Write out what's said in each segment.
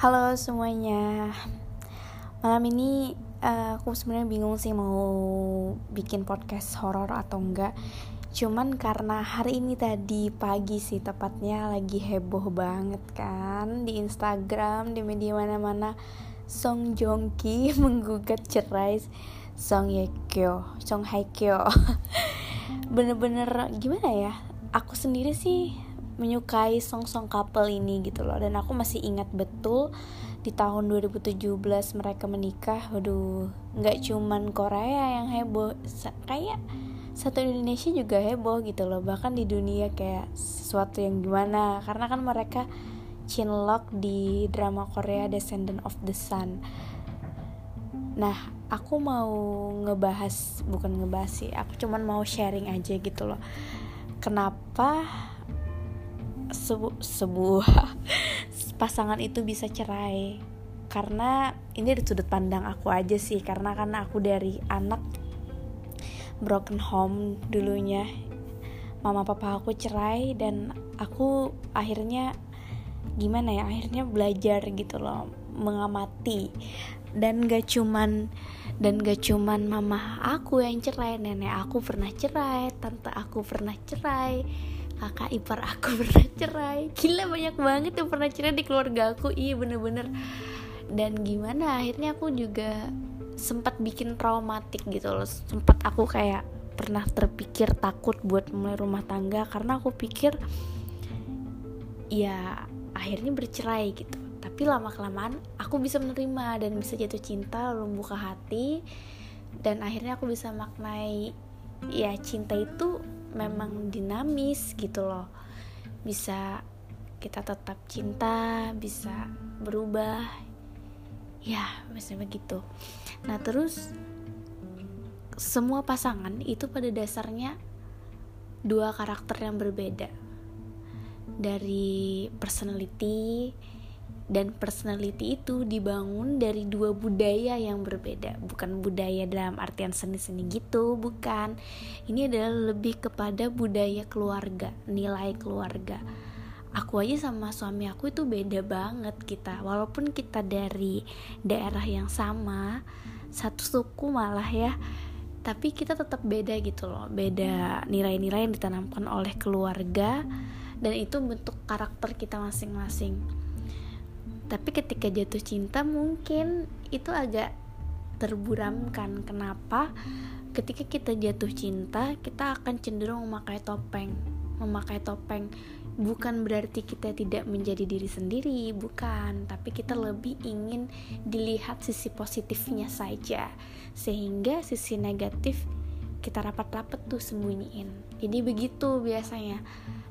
Halo semuanya. Malam ini uh, aku sebenarnya bingung sih mau bikin podcast horor atau enggak. Cuman karena hari ini tadi pagi sih tepatnya lagi heboh banget kan di Instagram, di media mana-mana Song Joong Ki menggugat cerai Song Ye Kyo, Song Hae Kyo. Bener-bener gimana ya? Aku sendiri sih menyukai song-song couple ini gitu loh. Dan aku masih ingat betul di tahun 2017 mereka menikah. Waduh nggak cuman Korea yang heboh kayak satu Indonesia juga heboh gitu loh. Bahkan di dunia kayak sesuatu yang gimana. Karena kan mereka chinlock di drama Korea Descendant of the Sun. Nah aku mau ngebahas bukan ngebahas sih aku cuman mau sharing aja gitu loh. Kenapa sebu sebuah pasangan itu bisa cerai. Karena ini dari sudut pandang aku aja sih karena kan aku dari anak broken home dulunya. Mama papa aku cerai dan aku akhirnya gimana ya akhirnya belajar gitu loh mengamati. Dan gak cuman dan gak cuman mama aku yang cerai nenek aku pernah cerai tante aku pernah cerai kakak ipar aku pernah cerai. Gila banyak banget yang pernah cerai di keluarga aku. Iya bener-bener. Dan gimana akhirnya aku juga sempat bikin traumatik gitu loh. Sempat aku kayak pernah terpikir takut buat mulai rumah tangga karena aku pikir ya akhirnya bercerai gitu. Tapi lama kelamaan aku bisa menerima dan bisa jatuh cinta lalu buka hati. Dan akhirnya aku bisa maknai ya cinta itu memang dinamis gitu loh. Bisa kita tetap cinta bisa berubah. Ya misalnya begitu. Nah terus semua pasangan itu pada dasarnya dua karakter yang berbeda. Dari personality dan personality itu dibangun dari dua budaya yang berbeda. Bukan budaya dalam artian seni-seni gitu bukan. Ini adalah lebih kepada budaya keluarga nilai keluarga. Aku aja sama suami aku itu beda banget kita. Walaupun kita dari daerah yang sama satu suku malah ya tapi kita tetap beda gitu loh. Beda nilai-nilai yang ditanamkan oleh keluarga dan itu bentuk karakter kita masing-masing tapi ketika jatuh cinta mungkin itu agak terburamkan. Kenapa? Ketika kita jatuh cinta kita akan cenderung memakai topeng. Memakai topeng. Bukan berarti kita tidak menjadi diri sendiri bukan. Tapi kita lebih ingin dilihat sisi positifnya saja. Sehingga sisi negatif kita rapat-rapat tuh sembunyiin. Jadi begitu biasanya.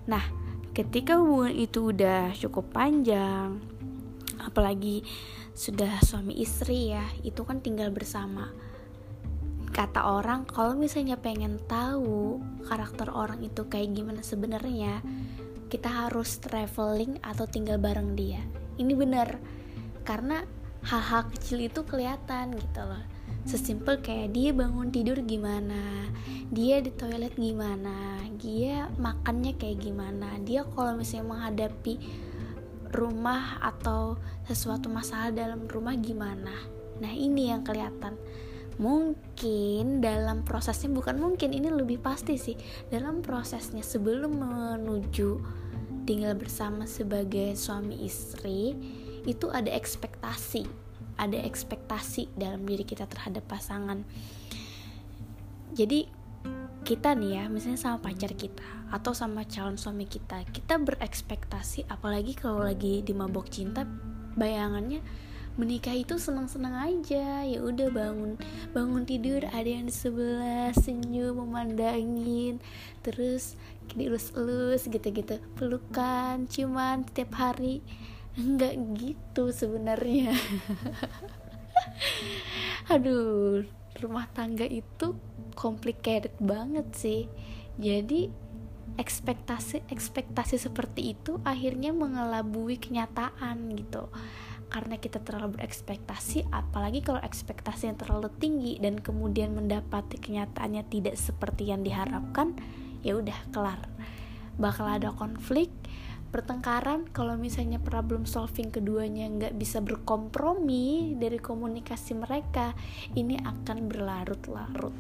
Nah ketika hubungan itu udah cukup panjang apalagi sudah suami istri ya itu kan tinggal bersama. Kata orang kalau misalnya pengen tahu karakter orang itu kayak gimana sebenarnya kita harus traveling atau tinggal bareng dia. Ini benar karena hal-hal kecil itu kelihatan gitu loh. Sesimpel kayak dia bangun tidur gimana dia di toilet gimana dia makannya kayak gimana dia kalau misalnya menghadapi rumah atau sesuatu masalah dalam rumah gimana? Nah ini yang kelihatan. Mungkin dalam prosesnya bukan mungkin ini lebih pasti sih. Dalam prosesnya sebelum menuju tinggal bersama sebagai suami istri itu ada ekspektasi. Ada ekspektasi dalam diri kita terhadap pasangan. Jadi kita nih ya misalnya sama pacar kita atau sama calon suami kita kita berekspektasi apalagi kalau lagi di mabok cinta bayangannya menikah itu senang-senang aja. Ya udah bangun bangun tidur ada yang di sebelah senyum memandangin terus dielus-elus gitu-gitu. Pelukan cuman setiap hari. Enggak gitu sebenarnya. Aduh rumah tangga itu complicated banget sih. Jadi ekspektasi ekspektasi seperti itu akhirnya mengelabui kenyataan gitu. Karena kita terlalu berekspektasi apalagi kalau ekspektasi yang terlalu tinggi dan kemudian mendapati kenyataannya tidak seperti yang diharapkan ya udah kelar. Bakal ada konflik pertengkaran kalau misalnya problem solving keduanya nggak bisa berkompromi dari komunikasi mereka ini akan berlarut-larut.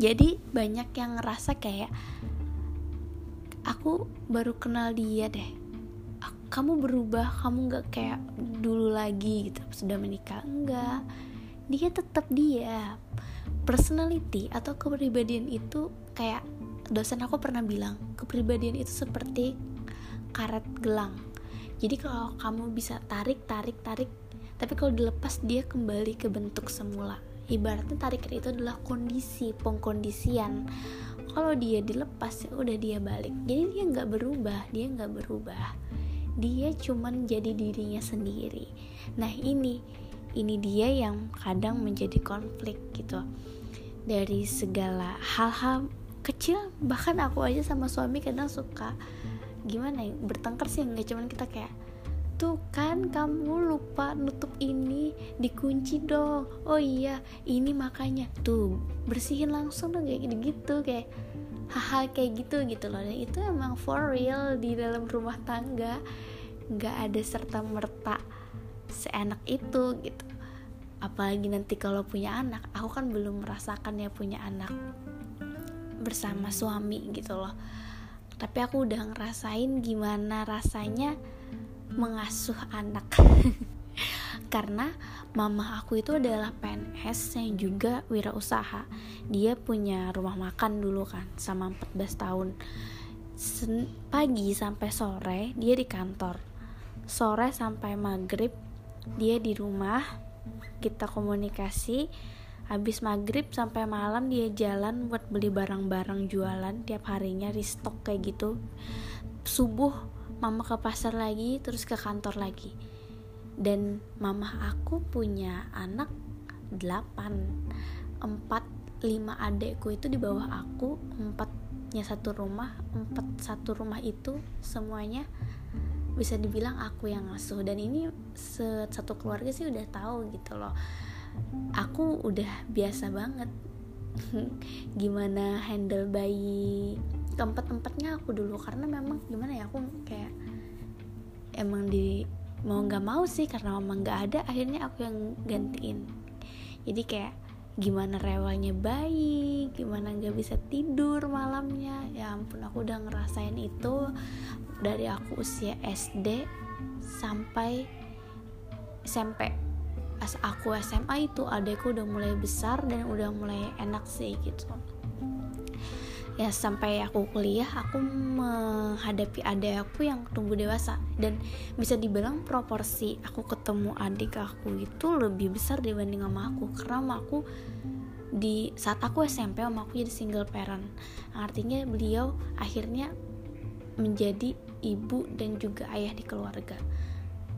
Jadi banyak yang ngerasa kayak aku baru kenal dia deh. Kamu berubah kamu nggak kayak dulu lagi gitu sudah menikah. Enggak dia tetap dia. Personality atau kepribadian itu kayak dosen aku pernah bilang kepribadian itu seperti karet gelang. Jadi kalau kamu bisa tarik tarik tarik tapi kalau dilepas dia kembali ke bentuk semula. Ibaratnya tarikan itu adalah kondisi pengkondisian. Kalau dia dilepas ya udah dia balik. Jadi dia nggak berubah dia nggak berubah. Dia cuman jadi dirinya sendiri. Nah ini ini dia yang kadang menjadi konflik gitu. Dari segala hal-hal kecil bahkan aku aja sama suami kadang suka gimana ya bertengkar sih nggak cuman kita kayak tuh kan kamu lupa nutup ini dikunci dong. Oh iya ini makanya. Tuh bersihin langsung dong kayak gitu gitu kayak hal-hal kayak gitu gitu loh. Dan itu emang for real di dalam rumah tangga. Nggak ada serta merta seenak itu gitu. Apalagi nanti kalau punya anak aku kan belum merasakan ya punya anak bersama suami gitu loh tapi aku udah ngerasain gimana rasanya mengasuh anak. Karena mama aku itu adalah PNS yang juga wirausaha. Dia punya rumah makan dulu kan sama 14 tahun. Sen pagi sampai sore dia di kantor. Sore sampai maghrib dia di rumah kita komunikasi habis maghrib sampai malam dia jalan buat beli barang-barang jualan. Tiap harinya restock kayak gitu. Subuh mama ke pasar lagi terus ke kantor lagi. Dan mama aku punya anak delapan. Empat lima adekku itu di bawah aku. Empatnya satu rumah empat satu rumah itu semuanya bisa dibilang aku yang ngasuh dan ini satu keluarga sih udah tahu gitu loh aku udah biasa banget. Gimana handle bayi tempat-tempatnya aku dulu karena memang gimana ya aku kayak emang di mau nggak mau sih karena mama nggak ada akhirnya aku yang gantiin. Jadi kayak gimana rewelnya bayi gimana nggak bisa tidur malamnya ya ampun aku udah ngerasain itu dari aku usia SD sampai SMP pas aku SMA itu adekku udah mulai besar dan udah mulai enak sih gitu. Ya sampai aku kuliah aku menghadapi adik aku yang tumbuh dewasa. Dan bisa dibilang proporsi aku ketemu adik aku itu lebih besar dibanding sama aku karena aku di saat aku SMP sama aku jadi single parent. Artinya beliau akhirnya menjadi ibu dan juga ayah di keluarga.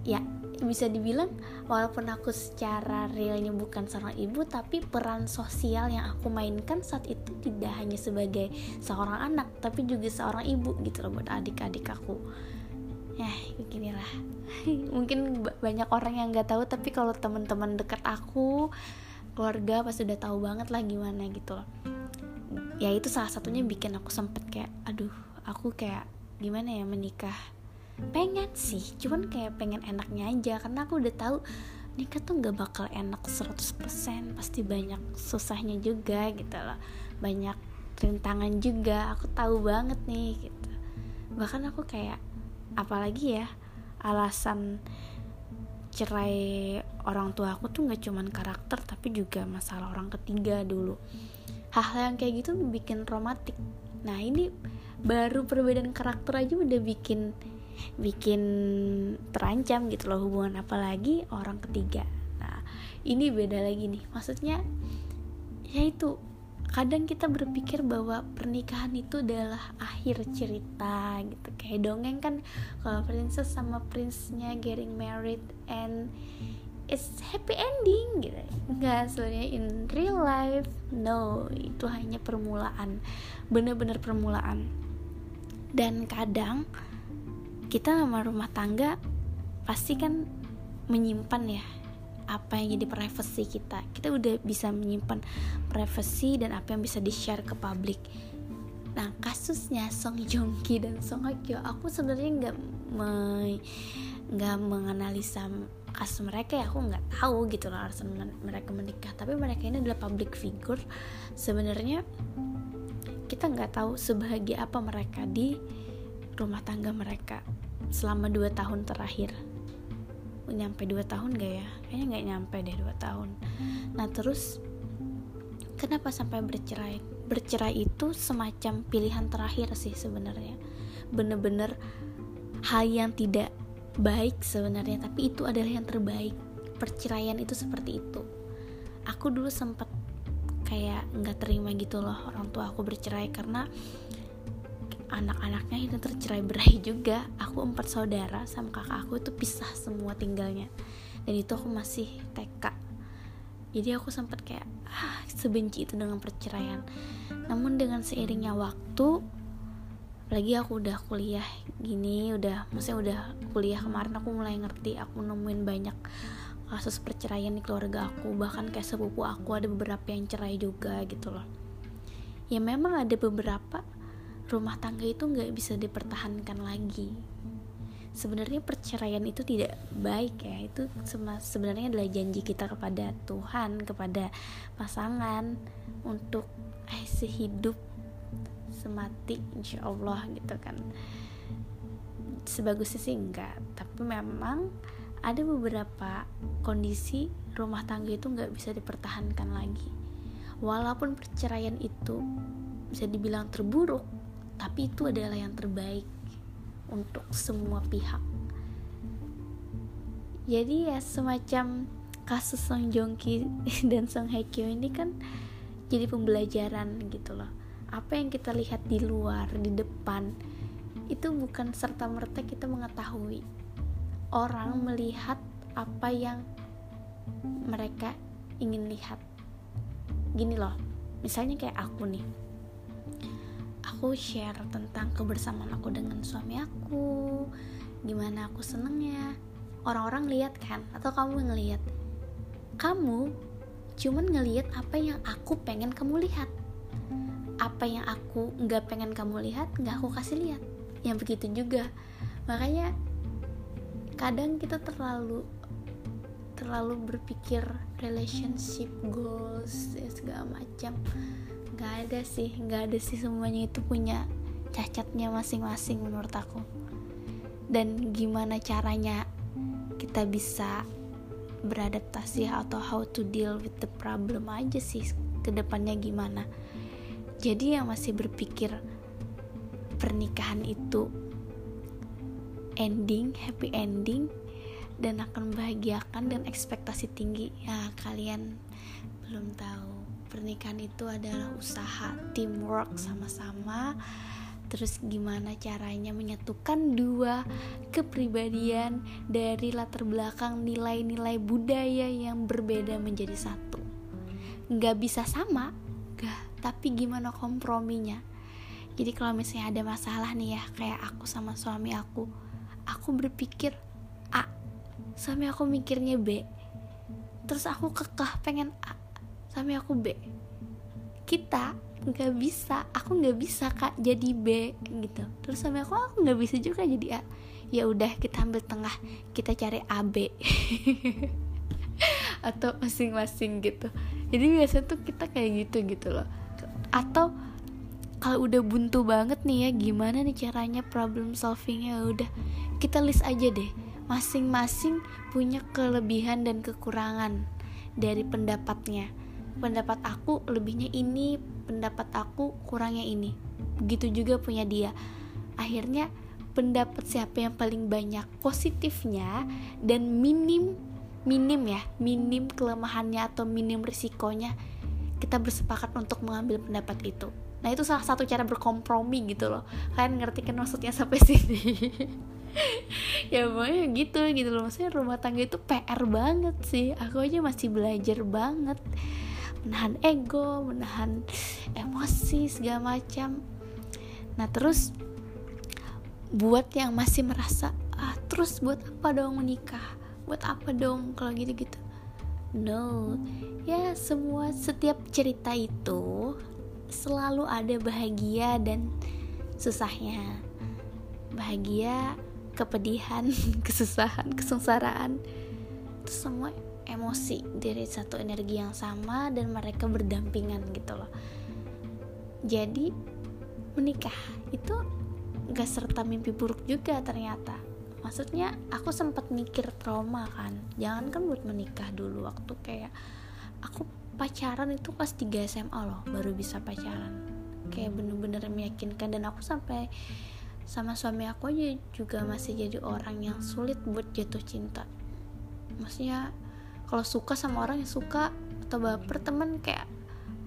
Ya bisa dibilang walaupun aku secara realnya bukan seorang ibu tapi peran sosial yang aku mainkan saat itu tidak hanya sebagai seorang anak tapi juga seorang ibu gitu loh buat adik-adik aku. Ya beginilah. Mungkin banyak orang yang nggak tahu tapi kalau teman-teman dekat aku keluarga pasti udah tahu banget lah gimana gitu loh. Ya itu salah satunya bikin aku sempet kayak aduh aku kayak gimana ya menikah pengen sih cuman kayak pengen enaknya aja karena aku udah tahu nikah tuh nggak bakal enak 100% pasti banyak susahnya juga gitu loh. Banyak rintangan juga aku tahu banget nih gitu. Bahkan aku kayak apalagi ya alasan cerai orang tua aku tuh nggak cuman karakter tapi juga masalah orang ketiga dulu. Hal-hal yang kayak gitu bikin romantik. Nah ini baru perbedaan karakter aja udah bikin bikin terancam gitu loh hubungan apalagi orang ketiga. Nah ini beda lagi nih. Maksudnya ya itu kadang kita berpikir bahwa pernikahan itu adalah akhir cerita gitu. Kayak dongeng kan kalau princess sama prince-nya getting married and it's happy ending gitu. Enggak sebenarnya in real life no. Itu hanya permulaan bener-bener permulaan. Dan kadang kita sama rumah tangga pasti kan menyimpan ya apa yang jadi privacy kita. Kita udah bisa menyimpan privacy dan apa yang bisa di share ke publik nah kasusnya Song Joong Ki dan Song Hye Kyo aku sebenarnya nggak me, nggak menganalisa kasus mereka ya. Aku nggak tahu gitu loh alasan mereka menikah. Tapi mereka ini adalah public figure. Sebenarnya kita nggak tahu sebahagia apa mereka di rumah tangga mereka selama dua tahun terakhir. Nyampe dua tahun gak ya? Kayaknya nggak nyampe deh dua tahun. Nah terus kenapa sampai bercerai? Bercerai itu semacam pilihan terakhir sih sebenarnya. Bener-bener hal yang tidak baik sebenarnya tapi itu adalah yang terbaik. Perceraian itu seperti itu. Aku dulu sempat kayak nggak terima gitu loh orang tua aku bercerai karena anak-anaknya itu tercerai berai juga. Aku empat saudara sama kakak aku itu pisah semua tinggalnya. Dan itu aku masih TK jadi aku sempat kayak ah, sebenci itu dengan perceraian. Namun dengan seiringnya waktu lagi aku udah kuliah gini udah maksudnya udah kuliah kemarin aku mulai ngerti aku nemuin banyak kasus perceraian di keluarga aku. Bahkan kayak sepupu aku ada beberapa yang cerai juga gitu loh. Ya memang ada beberapa rumah tangga itu nggak bisa dipertahankan lagi. Sebenarnya perceraian itu tidak baik ya. Itu sebenarnya adalah janji kita kepada Tuhan kepada pasangan untuk eh sehidup semati insya Allah gitu kan. Sebagusnya sih enggak tapi memang ada beberapa kondisi rumah tangga itu nggak bisa dipertahankan lagi. Walaupun perceraian itu bisa dibilang terburuk tapi itu adalah yang terbaik untuk semua pihak. Jadi ya semacam kasus Song Joong Ki dan Song Hye Kyo ini kan jadi pembelajaran gitu loh. Apa yang kita lihat di luar di depan itu bukan serta merta kita mengetahui. Orang melihat apa yang mereka ingin lihat. Gini loh misalnya kayak aku nih aku share tentang kebersamaan aku dengan suami aku gimana aku senengnya. Orang-orang lihat kan? Atau kamu ngelihat kamu cuman ngelihat apa yang aku pengen kamu lihat. Apa yang aku nggak pengen kamu lihat nggak aku kasih lihat. Yang begitu juga. Makanya kadang kita terlalu terlalu berpikir relationship goals ya segala macam nggak ada sih nggak ada sih semuanya itu punya cacatnya masing-masing menurut aku. Dan gimana caranya kita bisa beradaptasi atau how to deal with the problem aja sih ke depannya gimana. Jadi yang masih berpikir pernikahan itu ending happy ending dan akan membahagiakan dan ekspektasi tinggi. Ya kalian belum tahu pernikahan itu adalah usaha teamwork sama-sama. Terus gimana caranya menyatukan dua kepribadian dari latar belakang nilai-nilai budaya yang berbeda menjadi satu. Nggak bisa sama gak tapi gimana komprominya? Jadi kalau misalnya ada masalah nih ya kayak aku sama suami aku aku berpikir A suami aku mikirnya B. Terus aku kekeh pengen A suami aku B. Kita nggak bisa aku nggak bisa kak jadi B gitu. Terus suami aku aku nggak bisa juga jadi A. Ya udah kita ambil tengah. Kita cari A B. Atau masing-masing gitu. Jadi biasanya tuh kita kayak gitu gitu loh. Atau kalau udah buntu banget nih ya gimana nih caranya problem solvingnya? Udah kita list aja deh. Masing-masing punya kelebihan dan kekurangan dari pendapatnya pendapat aku lebihnya ini pendapat aku kurangnya ini. Begitu juga punya dia. Akhirnya pendapat siapa yang paling banyak? Positifnya dan minim minim ya minim kelemahannya atau minim risikonya kita bersepakat untuk mengambil pendapat itu. Nah itu salah satu cara berkompromi gitu loh. Kalian ngerti kan maksudnya sampai sini? Ya pokoknya gitu gitu loh. Maksudnya rumah tangga itu PR banget sih. Aku aja masih belajar banget menahan ego menahan emosi segala macam. Nah terus buat yang masih merasa ah terus buat apa dong menikah? Buat apa dong kalau gitu-gitu? No. Ya semua setiap cerita itu selalu ada bahagia dan susahnya. Bahagia kepedihan kesusahan kesengsaraan. Itu semua emosi dari satu energi yang sama dan mereka berdampingan gitu loh. Jadi menikah itu gak serta mimpi buruk juga ternyata. Maksudnya aku sempat mikir trauma kan. Jangan kan buat menikah dulu waktu kayak aku pacaran itu pas 3 SMA loh baru bisa pacaran. Kayak bener-bener meyakinkan dan aku sampai sama suami aku aja juga masih jadi orang yang sulit buat jatuh cinta. Maksudnya kalau suka sama orang yang suka atau baper temen kayak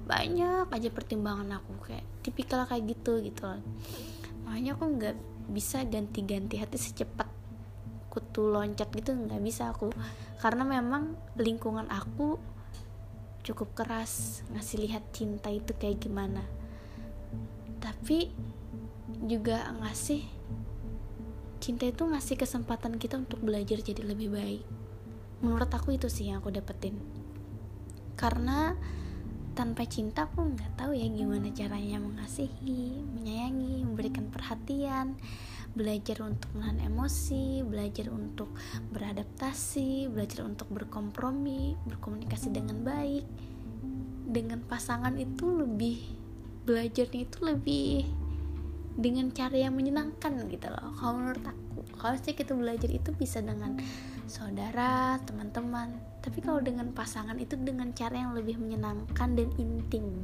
banyak aja pertimbangan aku kayak tipikal kayak gitu gitu loh. Makanya aku nggak bisa ganti-ganti hati secepat kutu loncat gitu nggak bisa aku. Karena memang lingkungan aku cukup keras ngasih lihat cinta itu kayak gimana. Tapi juga ngasih cinta itu ngasih kesempatan kita untuk belajar jadi lebih baik menurut aku itu sih yang aku dapetin karena tanpa cinta aku nggak tahu ya gimana caranya mengasihi, menyayangi, memberikan perhatian, belajar untuk menahan emosi, belajar untuk beradaptasi, belajar untuk berkompromi, berkomunikasi dengan baik. Dengan pasangan itu lebih belajarnya itu lebih dengan cara yang menyenangkan gitu loh. Kalau menurut aku, kalau sih kita belajar itu bisa dengan saudara, teman-teman. Tapi kalau dengan pasangan itu dengan cara yang lebih menyenangkan dan intim.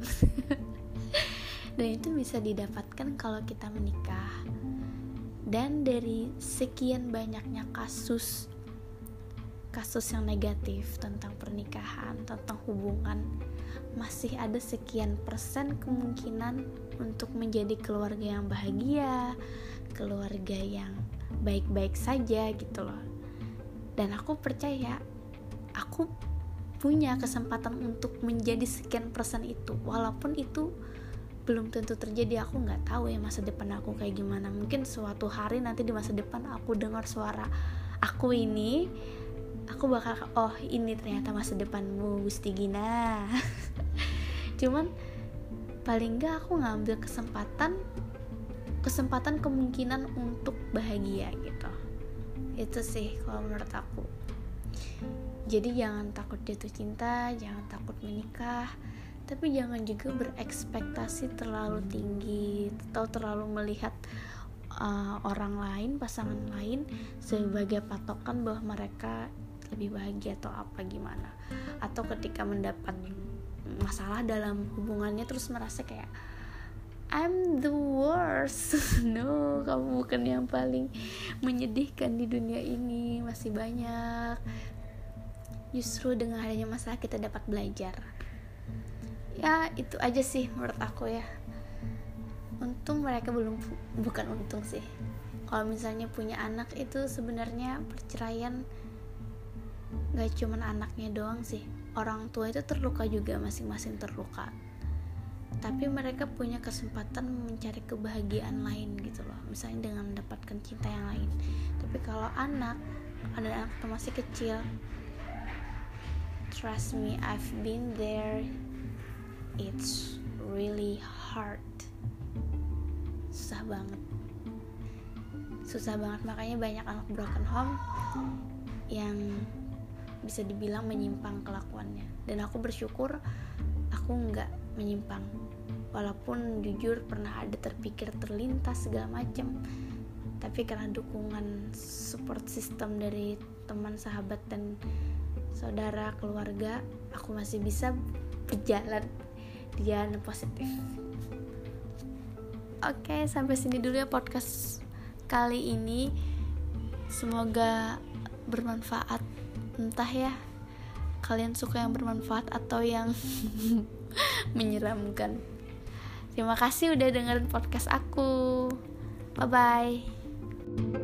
dan itu bisa didapatkan kalau kita menikah. Dan dari sekian banyaknya kasus kasus yang negatif tentang pernikahan, tentang hubungan, masih ada sekian persen kemungkinan untuk menjadi keluarga yang bahagia, keluarga yang baik-baik saja gitu loh. Dan aku percaya aku punya kesempatan untuk menjadi sekian persen itu. Walaupun itu belum tentu terjadi aku nggak tahu ya masa depan aku kayak gimana. Mungkin suatu hari nanti di masa depan aku dengar suara aku ini aku bakal oh ini ternyata masa depanmu Gusti Gina cuman paling nggak aku ngambil kesempatan kesempatan kemungkinan untuk bahagia gitu. Itu sih kalau menurut aku. Jadi jangan takut jatuh cinta jangan takut menikah tapi jangan juga berekspektasi terlalu tinggi atau terlalu melihat uh, orang lain pasangan lain sebagai patokan bahwa mereka lebih bahagia atau apa gimana. Atau ketika mendapat masalah dalam hubungannya terus merasa kayak I'm the worst. No kamu bukan yang paling menyedihkan di dunia ini masih banyak. Justru dengan adanya masalah kita dapat belajar. Ya itu aja sih menurut aku ya. Untung mereka belum bukan untung sih. Kalau misalnya punya anak itu sebenarnya perceraian gak cuman anaknya doang sih orang tua itu terluka juga masing-masing terluka. Tapi mereka punya kesempatan mencari kebahagiaan lain gitu loh. Misalnya dengan mendapatkan cinta yang lain. Tapi kalau anak ada anak masih kecil trust me I've been there. It's really hard. Susah banget. Susah banget. Makanya banyak anak broken home yang bisa dibilang menyimpang kelakuannya. Dan aku bersyukur aku nggak menyimpang. Walaupun jujur pernah ada terpikir terlintas segala macam tapi karena dukungan support system dari teman sahabat dan saudara keluarga aku masih bisa berjalan. Di jalan positif. Oke sampai sini dulu ya podcast kali ini. Semoga bermanfaat entah ya kalian suka yang bermanfaat atau yang menyeramkan Terima kasih udah dengerin podcast aku. Bye bye.